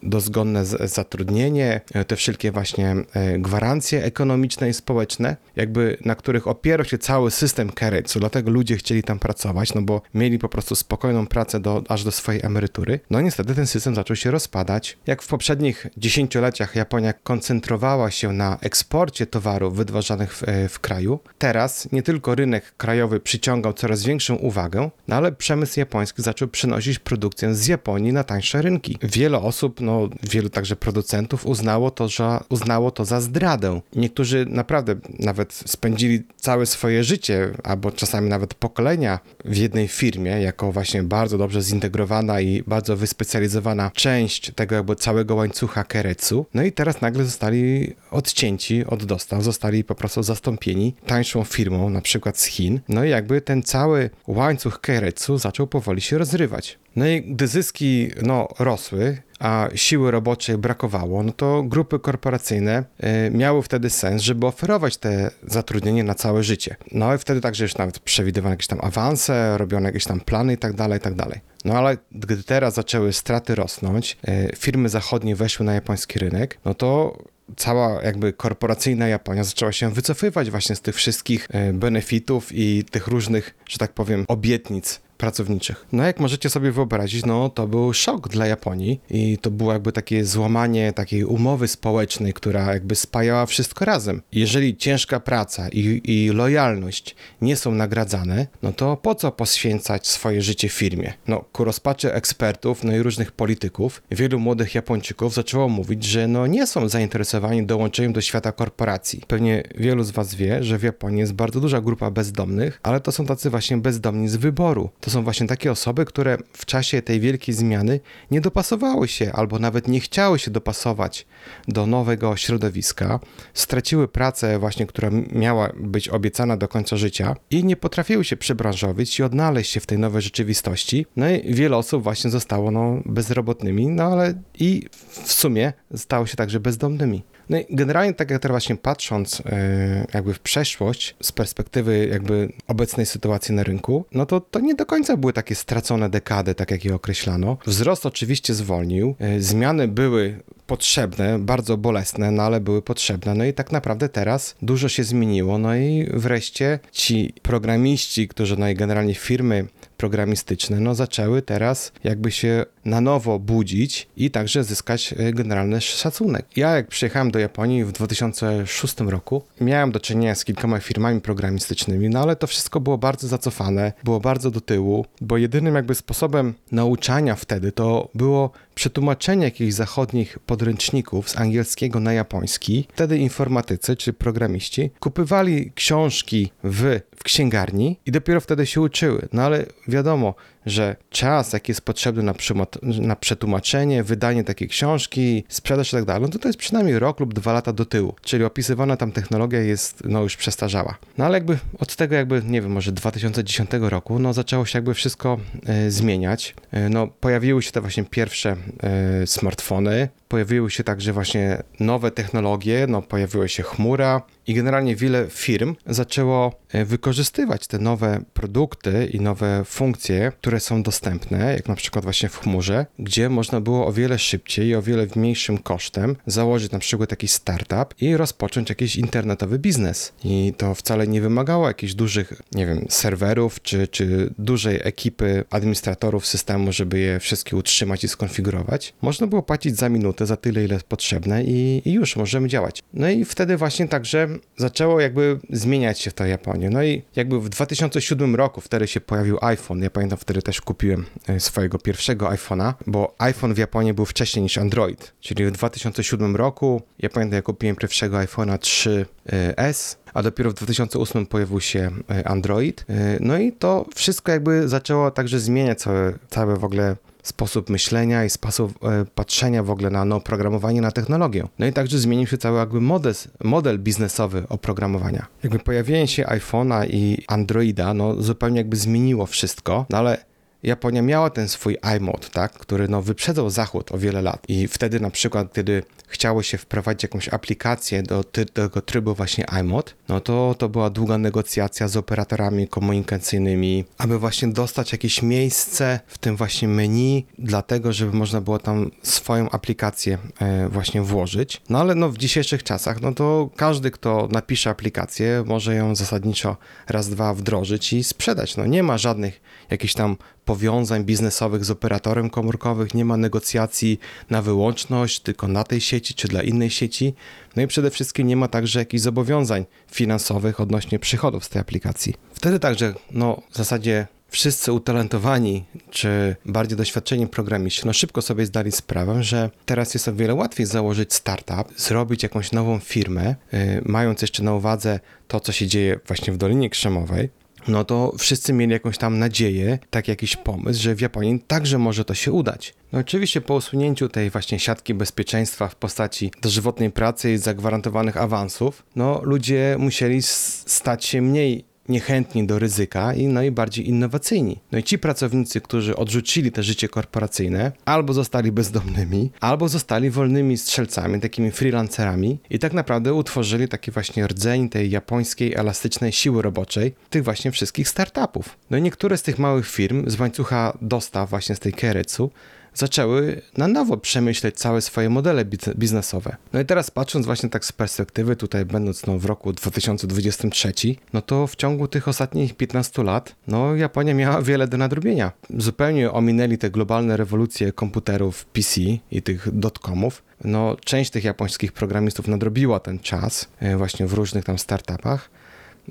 dozgonne zatrudnienie, e, te wszelkie właśnie gwarancje ekonomiczne i społeczne, jakby na których opierał się cały system Keretsu, dlatego ludzie chcieli tam pracować, no bo mieli po prostu spokojną pracę do, aż do swojej emerytury. No niestety ten system zaczął się rozpadać. Jak w poprzednich dziesięcioleciach Japonia koncentrowała się na eksporcie towarów wytwarzanych w, w kraju, teraz nie tylko rynek krajowy przyciągał coraz większą uwagę, no ale przemysł japoński zaczął przynosić produkcję z Japonii na tańsze rynki. Wiele osób, no wielu także producentów uznało to, że, uznało to za zdradę. Niektórzy naprawdę nawet spędzili całe swoje życie, albo czasami nawet pokolenia w jednej firmie, jako właśnie bardzo dobrze zintegrowana i bardzo wyspecjalizowana część tego jakby całego łańcucha Keretsu. No i teraz nagle zostali odcięci od dostaw, zostali po prostu zastąpieni tańszą firmą, na przykład z Chin. No i jakby ten cały łańcuch Keretsu zaczął powoli się rozrywać. No i gdy zyski no, rosły, a siły roboczej brakowało, no to grupy korporacyjne y, miały wtedy sens, żeby oferować te zatrudnienie na całe życie. No i wtedy także już nawet przewidywano jakieś tam awanse, robiono jakieś tam plany i tak dalej, i tak dalej. No ale gdy teraz zaczęły straty rosnąć, y, firmy zachodnie weszły na japoński rynek, no to cała jakby korporacyjna Japonia zaczęła się wycofywać właśnie z tych wszystkich benefitów i tych różnych, że tak powiem, obietnic pracowniczych. No jak możecie sobie wyobrazić, no to był szok dla Japonii i to było jakby takie złamanie takiej umowy społecznej, która jakby spajała wszystko razem. Jeżeli ciężka praca i, i lojalność nie są nagradzane, no to po co poświęcać swoje życie firmie? No ku rozpaczy ekspertów, no i różnych polityków, wielu młodych Japończyków zaczęło mówić, że no nie są zainteresowani dołączeniem do świata korporacji. Pewnie wielu z was wie, że w Japonii jest bardzo duża grupa bezdomnych, ale to są tacy właśnie bezdomni z wyboru. To są właśnie takie osoby, które w czasie tej wielkiej zmiany nie dopasowały się albo nawet nie chciały się dopasować do nowego środowiska, straciły pracę właśnie, która miała być obiecana do końca życia i nie potrafiły się przebranżowić i odnaleźć się w tej nowej rzeczywistości. No i wiele osób właśnie zostało no, bezrobotnymi, no ale i w sumie stało się także bezdomnymi. No i generalnie tak jak teraz właśnie patrząc e, jakby w przeszłość z perspektywy jakby obecnej sytuacji na rynku, no to to nie do końca były takie stracone dekady, tak jak je określano. Wzrost oczywiście zwolnił, e, zmiany były potrzebne, bardzo bolesne, no ale były potrzebne. No i tak naprawdę teraz dużo się zmieniło, no i wreszcie ci programiści, którzy, no i generalnie firmy programistyczne, no zaczęły teraz jakby się na nowo budzić i także zyskać e, generalny szacunek. Ja jak przyjechałem do Japonii w 2006 roku, miałem do czynienia z kilkoma firmami programistycznymi, no ale to wszystko było bardzo zacofane, było bardzo do tyłu, bo jedynym jakby sposobem nauczania wtedy to było przetłumaczenie jakichś zachodnich podręczników z angielskiego na japoński. Wtedy informatycy czy programiści kupywali książki w, w księgarni i dopiero wtedy się uczyły. No ale wiadomo, że czas, jaki jest potrzebny na, na przetłumaczenie, wydanie takiej książki, sprzedaż i tak dalej, no to to jest przynajmniej rok lub dwa lata do tyłu. Czyli opisywana tam technologia jest no już przestarzała. No ale jakby od tego jakby, nie wiem, może 2010 roku, no zaczęło się jakby wszystko e, zmieniać. E, no pojawiły się te właśnie pierwsze e, smartfony, pojawiły się także właśnie nowe technologie, no pojawiła się chmura i generalnie wiele firm zaczęło e, wykorzystywać te nowe produkty i nowe funkcje, które są dostępne, jak na przykład właśnie w chmurze, gdzie można było o wiele szybciej i o wiele mniejszym kosztem założyć na przykład jakiś startup i rozpocząć jakiś internetowy biznes. I to wcale nie wymagało jakichś dużych, nie wiem, serwerów czy, czy dużej ekipy administratorów systemu, żeby je wszystkie utrzymać i skonfigurować. Można było płacić za minutę za tyle, ile potrzebne i, i, już możemy działać. No i wtedy właśnie także zaczęło jakby zmieniać się w ta Japonia. No i jakby w 2007 roku wtedy się pojawił iPhone. Ja pamiętam, wtedy też kupiłem e, swojego pierwszego iPhone'a, bo iPhone w Japonii był wcześniej niż Android. Czyli w 2007 roku, ja pamiętam, ja kupiłem pierwszego iPhone'a 3S, a dopiero w 2008 pojawił się e, Android. E, no i to wszystko jakby zaczęło także zmieniać całe, całe w ogóle sposób myślenia i sposób e, patrzenia w ogóle na no, programowanie, na technologię. No i także zmienił się cały jakby model, model biznesowy oprogramowania. Jakby pojawienie się iPhone'a i Androida, no zupełnie jakby zmieniło wszystko, no ale Japonia miała ten swój iMod, tak, który no, wyprzedzał Zachód o wiele lat. I wtedy na przykład, kiedy chciało się wprowadzić jakąś aplikację do, tego trybu właśnie iMod, no to to była długa negocjacja z operatorami komunikacyjnymi, aby właśnie dostać jakieś miejsce w tym właśnie menu, dlatego, żeby można było tam swoją aplikację e, właśnie włożyć. No ale no w dzisiejszych czasach, no to każdy, kto napisze aplikację, może ją zasadniczo raz, dwa wdrożyć i sprzedać. No nie ma żadnych jakichś tam powiązań biznesowych z operatorem komórkowych, nie ma negocjacji na wyłączność, tylko na tej sieci czy dla innej sieci. No i przede wszystkim nie ma także jakichś zobowiązań finansowych odnośnie przychodów z tej aplikacji. Wtedy także, no w zasadzie wszyscy utalentowani czy bardziej doświadczeni programiści, no szybko sobie zdali sprawę, że teraz jest o wiele łatwiej założyć startup, zrobić jakąś nową firmę, yy, mając jeszcze na uwadze to, co się dzieje właśnie w Dolinie Krzemowej, no to wszyscy mieli jakąś tam nadzieję, tak jakiś pomysł, że w Japonii także może to się udać. No oczywiście po usunięciu tej właśnie siatki bezpieczeństwa w postaci dożywotnej pracy i zagwarantowanych awansów, no ludzie musieli stać się mniej niechętni do ryzyka i no i bardziej innowacyjni. No i ci pracownicy, którzy odrzucili te życie korporacyjne, albo zostali bezdomnymi, albo zostali wolnymi strzelcami, takimi freelancerami i tak naprawdę utworzyli taki właśnie rdzeń tej japońskiej elastycznej siły roboczej, tych właśnie wszystkich startupów. No i niektóre z tych małych firm z łańcucha dostaw właśnie z tej Keretsu zaczęły na nowo przemyśleć całe swoje modele biznesowe. No i teraz patrząc właśnie tak z perspektywy, tutaj będąc no, w roku 2023, no to w ciągu tych ostatnich 15 lat, no Japonia miała wiele do nadrobienia. Zupełnie ominęli te globalne rewolucje komputerów PC i tych dotcomów. No, część tych japońskich programistów nadrobiła ten czas e, właśnie w różnych tam startupach.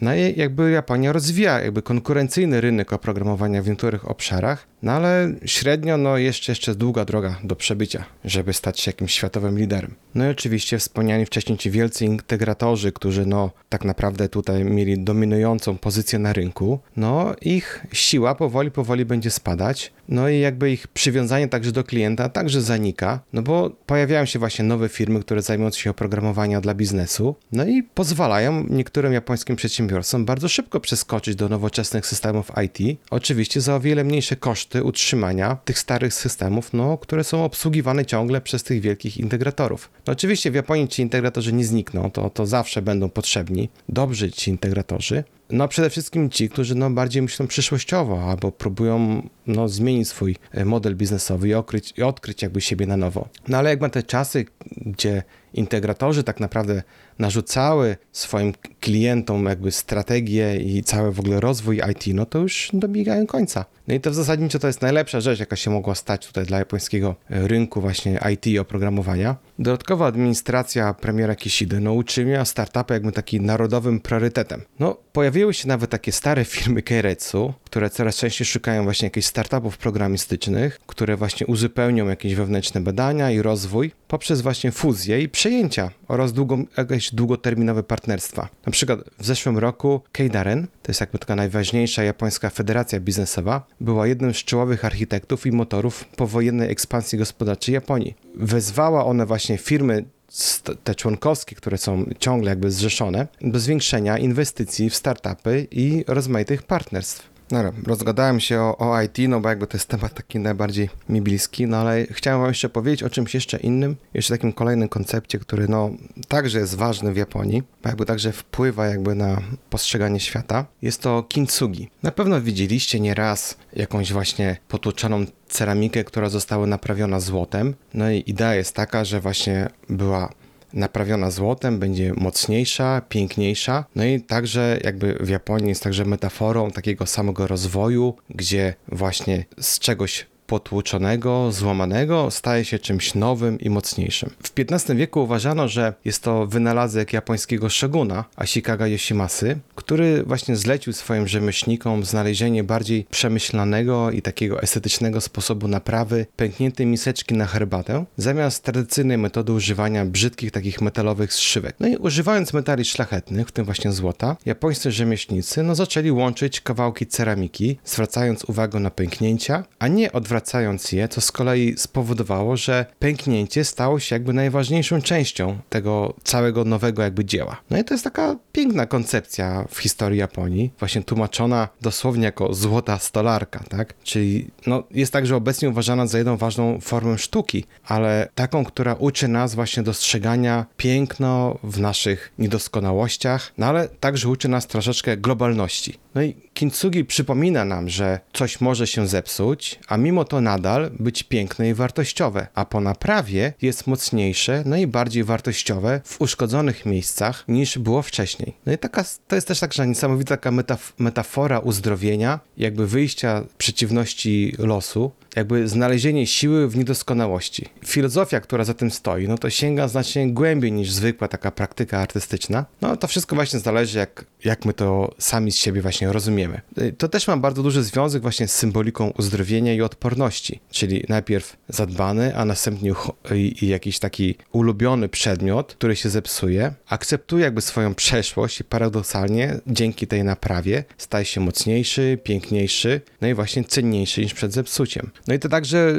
No i jakby Japonia rozwija jakby konkurencyjny rynek oprogramowania w niektórych obszarach, no ale średnio no jeszcze, jeszcze długa droga do przebycia, żeby stać się jakimś światowym liderem. No i oczywiście wspomniani wcześniej ci wielcy integratorzy, którzy no tak naprawdę tutaj mieli dominującą pozycję na rynku, no ich siła powoli, powoli będzie spadać, no i jakby ich przywiązanie także do klienta także zanika, no bo pojawiają się właśnie nowe firmy, które zajmują się oprogramowaniem dla biznesu, no i pozwalają niektórym japońskim przedsiębiorcom bardzo szybko przeskoczyć do nowoczesnych systemów IT, oczywiście za o wiele mniejsze koszty utrzymania tych starych systemów, no, które są obsługiwane ciągle przez tych wielkich integratorów. No oczywiście w Japonii ci integratorzy nie znikną, to, to zawsze będą potrzebni, dobrzy ci integratorzy, no przede wszystkim ci, którzy no bardziej myślą przyszłościowo albo próbują no zmienić swój e, model biznesowy i odkryć, i odkryć jakby siebie na nowo. No ale jak ma te czasy, gdzie integratorzy tak naprawdę narzucały swoim klientom jakby strategię i cały w ogóle rozwój IT, no to już dobiegają końca. No i to w zasadniczo to jest najlepsza rzecz, jaka się mogła stać tutaj dla japońskiego rynku właśnie IT i oprogramowania. Dodatkowa administracja premiera Kishidy no, uczyniła startupy jakby takim narodowym priorytetem. No, pojawiły się nawet takie stare firmy Keiretsu, które coraz częściej szukają właśnie jakichś startupów programistycznych, które właśnie uzupełnią jakieś wewnętrzne badania i rozwój poprzez właśnie fuzję i przejęcia oraz długo, jakieś długoterminowe partnerstwa. Na przykład w zeszłym roku Keidaren, to jest jakby taka najważniejsza japońska federacja biznesowa, była jednym z czołowych architektów i motorów powojennej ekspansji gospodarczej Japonii. Wezwała one właśnie firmy te członkowskie, które są ciągle jakby zrzeszone, do zwiększenia inwestycji w startupy i rozmaitych partnerstw. Dobra, rozgadałem się o, o, IT, no bo jakby to jest temat taki najbardziej mi bliski, no ale chciałem wam jeszcze powiedzieć o czymś jeszcze innym, jeszcze takim kolejnym koncepcie, który no także jest ważny w Japonii, bo jakby także wpływa jakby na postrzeganie świata. Jest to kintsugi. Na pewno widzieliście nieraz jakąś właśnie potłuczoną ceramikę, która została naprawiona złotem. No i idea jest taka, że właśnie była naprawiona złotem, będzie mocniejsza, piękniejsza. No i także jakby w Japonii jest także metaforą takiego samego rozwoju, gdzie właśnie z czegoś potłuczonego, złamanego staje się czymś nowym i mocniejszym. W XV wieku uważano, że jest to wynalazek japońskiego szoguna Ashikaga Yoshimasy, który właśnie zlecił swoim rzemieślnikom znalezienie bardziej przemyślanego i takiego estetycznego sposobu naprawy pękniętej miseczki na herbatę, zamiast tradycyjnej metody używania brzydkich takich metalowych zszywek. No i używając metali szlachetnych, w tym właśnie złota, japońscy rzemieślnicy no, zaczęli łączyć kawałki ceramiki, zwracając uwagę na pęknięcia, a nie odwracając odwracając je, co z kolei spowodowało, że pęknięcie stało się jakby najważniejszą częścią tego całego nowego jakby dzieła. No i to jest taka piękna koncepcja w historii Japonii, właśnie tłumaczona dosłownie jako złota stolarka, tak? Czyli no, jest także obecnie uważana za jedną ważną formę sztuki, ale taką, która uczy nas właśnie dostrzegania piękno w naszych niedoskonałościach, no ale także uczy nas troszeczkę globalności. No i Kintsugi przypomina nam, że coś może się zepsuć, a mimo to nadal być piękne i wartościowe, a po naprawie jest mocniejsze, no i bardziej wartościowe w uszkodzonych miejscach niż było wcześniej. No i taka, to jest też taka niesamowita taka metaf metafora uzdrowienia, jakby wyjścia przeciwności losu, jakby znalezienie siły w niedoskonałości. Filozofia, która za tym stoi, no to sięga znacznie głębiej niż zwykła taka praktyka artystyczna. No to wszystko właśnie zależy, jak, jak my to sami z siebie właśnie rozumiemy. To też ma bardzo duży związek właśnie z symboliką uzdrowienia i odporności, czyli najpierw zadbany, a następnie jakiś taki ulubiony przedmiot, który się zepsuje, akceptuje jakby swoją przeszłość i paradoksalnie dzięki tej naprawie staje się mocniejszy, piękniejszy, no i właśnie cenniejszy niż przed zepsuciem. No i to także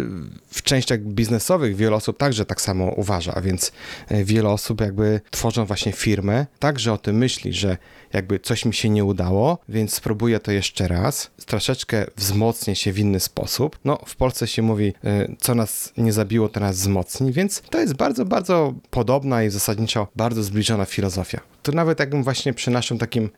w częściach biznesowych wiele osób także tak samo uważa, a więc e, wiele osób jakby tworzą właśnie firmę, także o tym myśli, że jakby coś mi się nie udało, więc spróbuję to jeszcze raz, troszeczkę wzmocnię się w inny sposób. No, w Polsce się mówi, e, co nas nie zabiło, to nas wzmocni, więc to jest bardzo, bardzo podobna i zasadniczo bardzo zbliżona filozofia to nawet jakbym właśnie przy naszym takim y,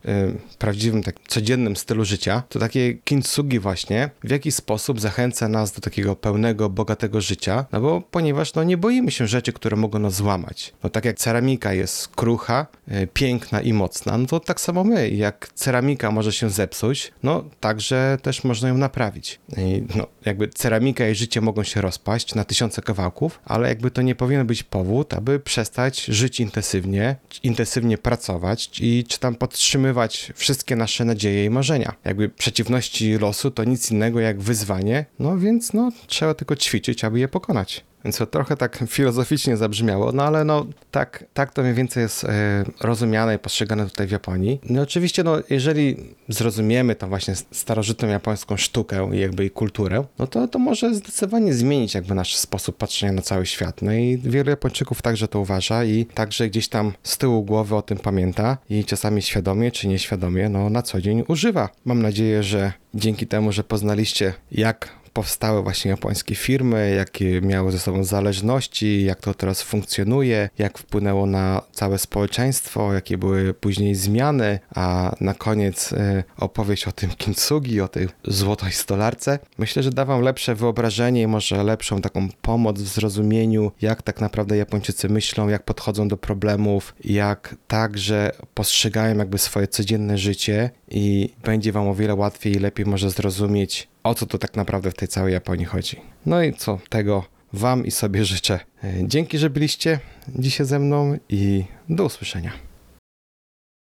prawdziwym, tak codziennym stylu życia, to takie kintsugi właśnie w jakiś sposób zachęca nas do takiego pełnego, bogatego życia, no bo ponieważ no nie boimy się rzeczy, które mogą nas złamać. No tak jak ceramika jest krucha, y, piękna i mocna, no to tak samo my, jak ceramika może się zepsuć, no także też można ją naprawić. I, no jakby ceramika i życie mogą się rozpaść na tysiące kawałków, ale jakby to nie powinien być powód, aby przestać żyć intensywnie, intensywnie pracować pracować i czy tam podtrzymywać wszystkie nasze nadzieje i marzenia. Jakby przeciwności losu to nic innego jak wyzwanie, no więc no trzeba tylko ćwiczyć, aby je pokonać. Więc to trochę tak filozoficznie zabrzmiało, no ale no tak, tak to mniej więcej jest e, rozumiane i postrzegane tutaj w Japonii. No oczywiście, no jeżeli zrozumiemy tą właśnie starożytną japońską sztukę i jakby i kulturę, no to to może zdecydowanie zmienić jakby nasz sposób patrzenia na cały świat. No i wielu Japończyków także to uważa i także gdzieś tam z tyłu głowy o tym pamięta i czasami świadomie czy nieświadomie, no na co dzień używa. Mam nadzieję, że dzięki temu, że poznaliście jak powstały właśnie japońskie firmy, jakie miały ze sobą zależności, jak to teraz funkcjonuje, jak wpłynęło na całe społeczeństwo, jakie były później zmiany, a na koniec e, opowieść o tym kintsugi, o tej złotej stolarce. Myślę, że da wam lepsze wyobrażenie i może lepszą taką pomoc w zrozumieniu, jak tak naprawdę Japończycy myślą, jak podchodzą do problemów, jak także postrzegają jakby swoje codzienne życie i będzie wam o wiele łatwiej i lepiej może zrozumieć, o co tu tak naprawdę w tej całej Japonii chodzi. No i co tego wam i sobie życzę. E, Dzięki, że byliście dzisiaj ze mną i do usłyszenia.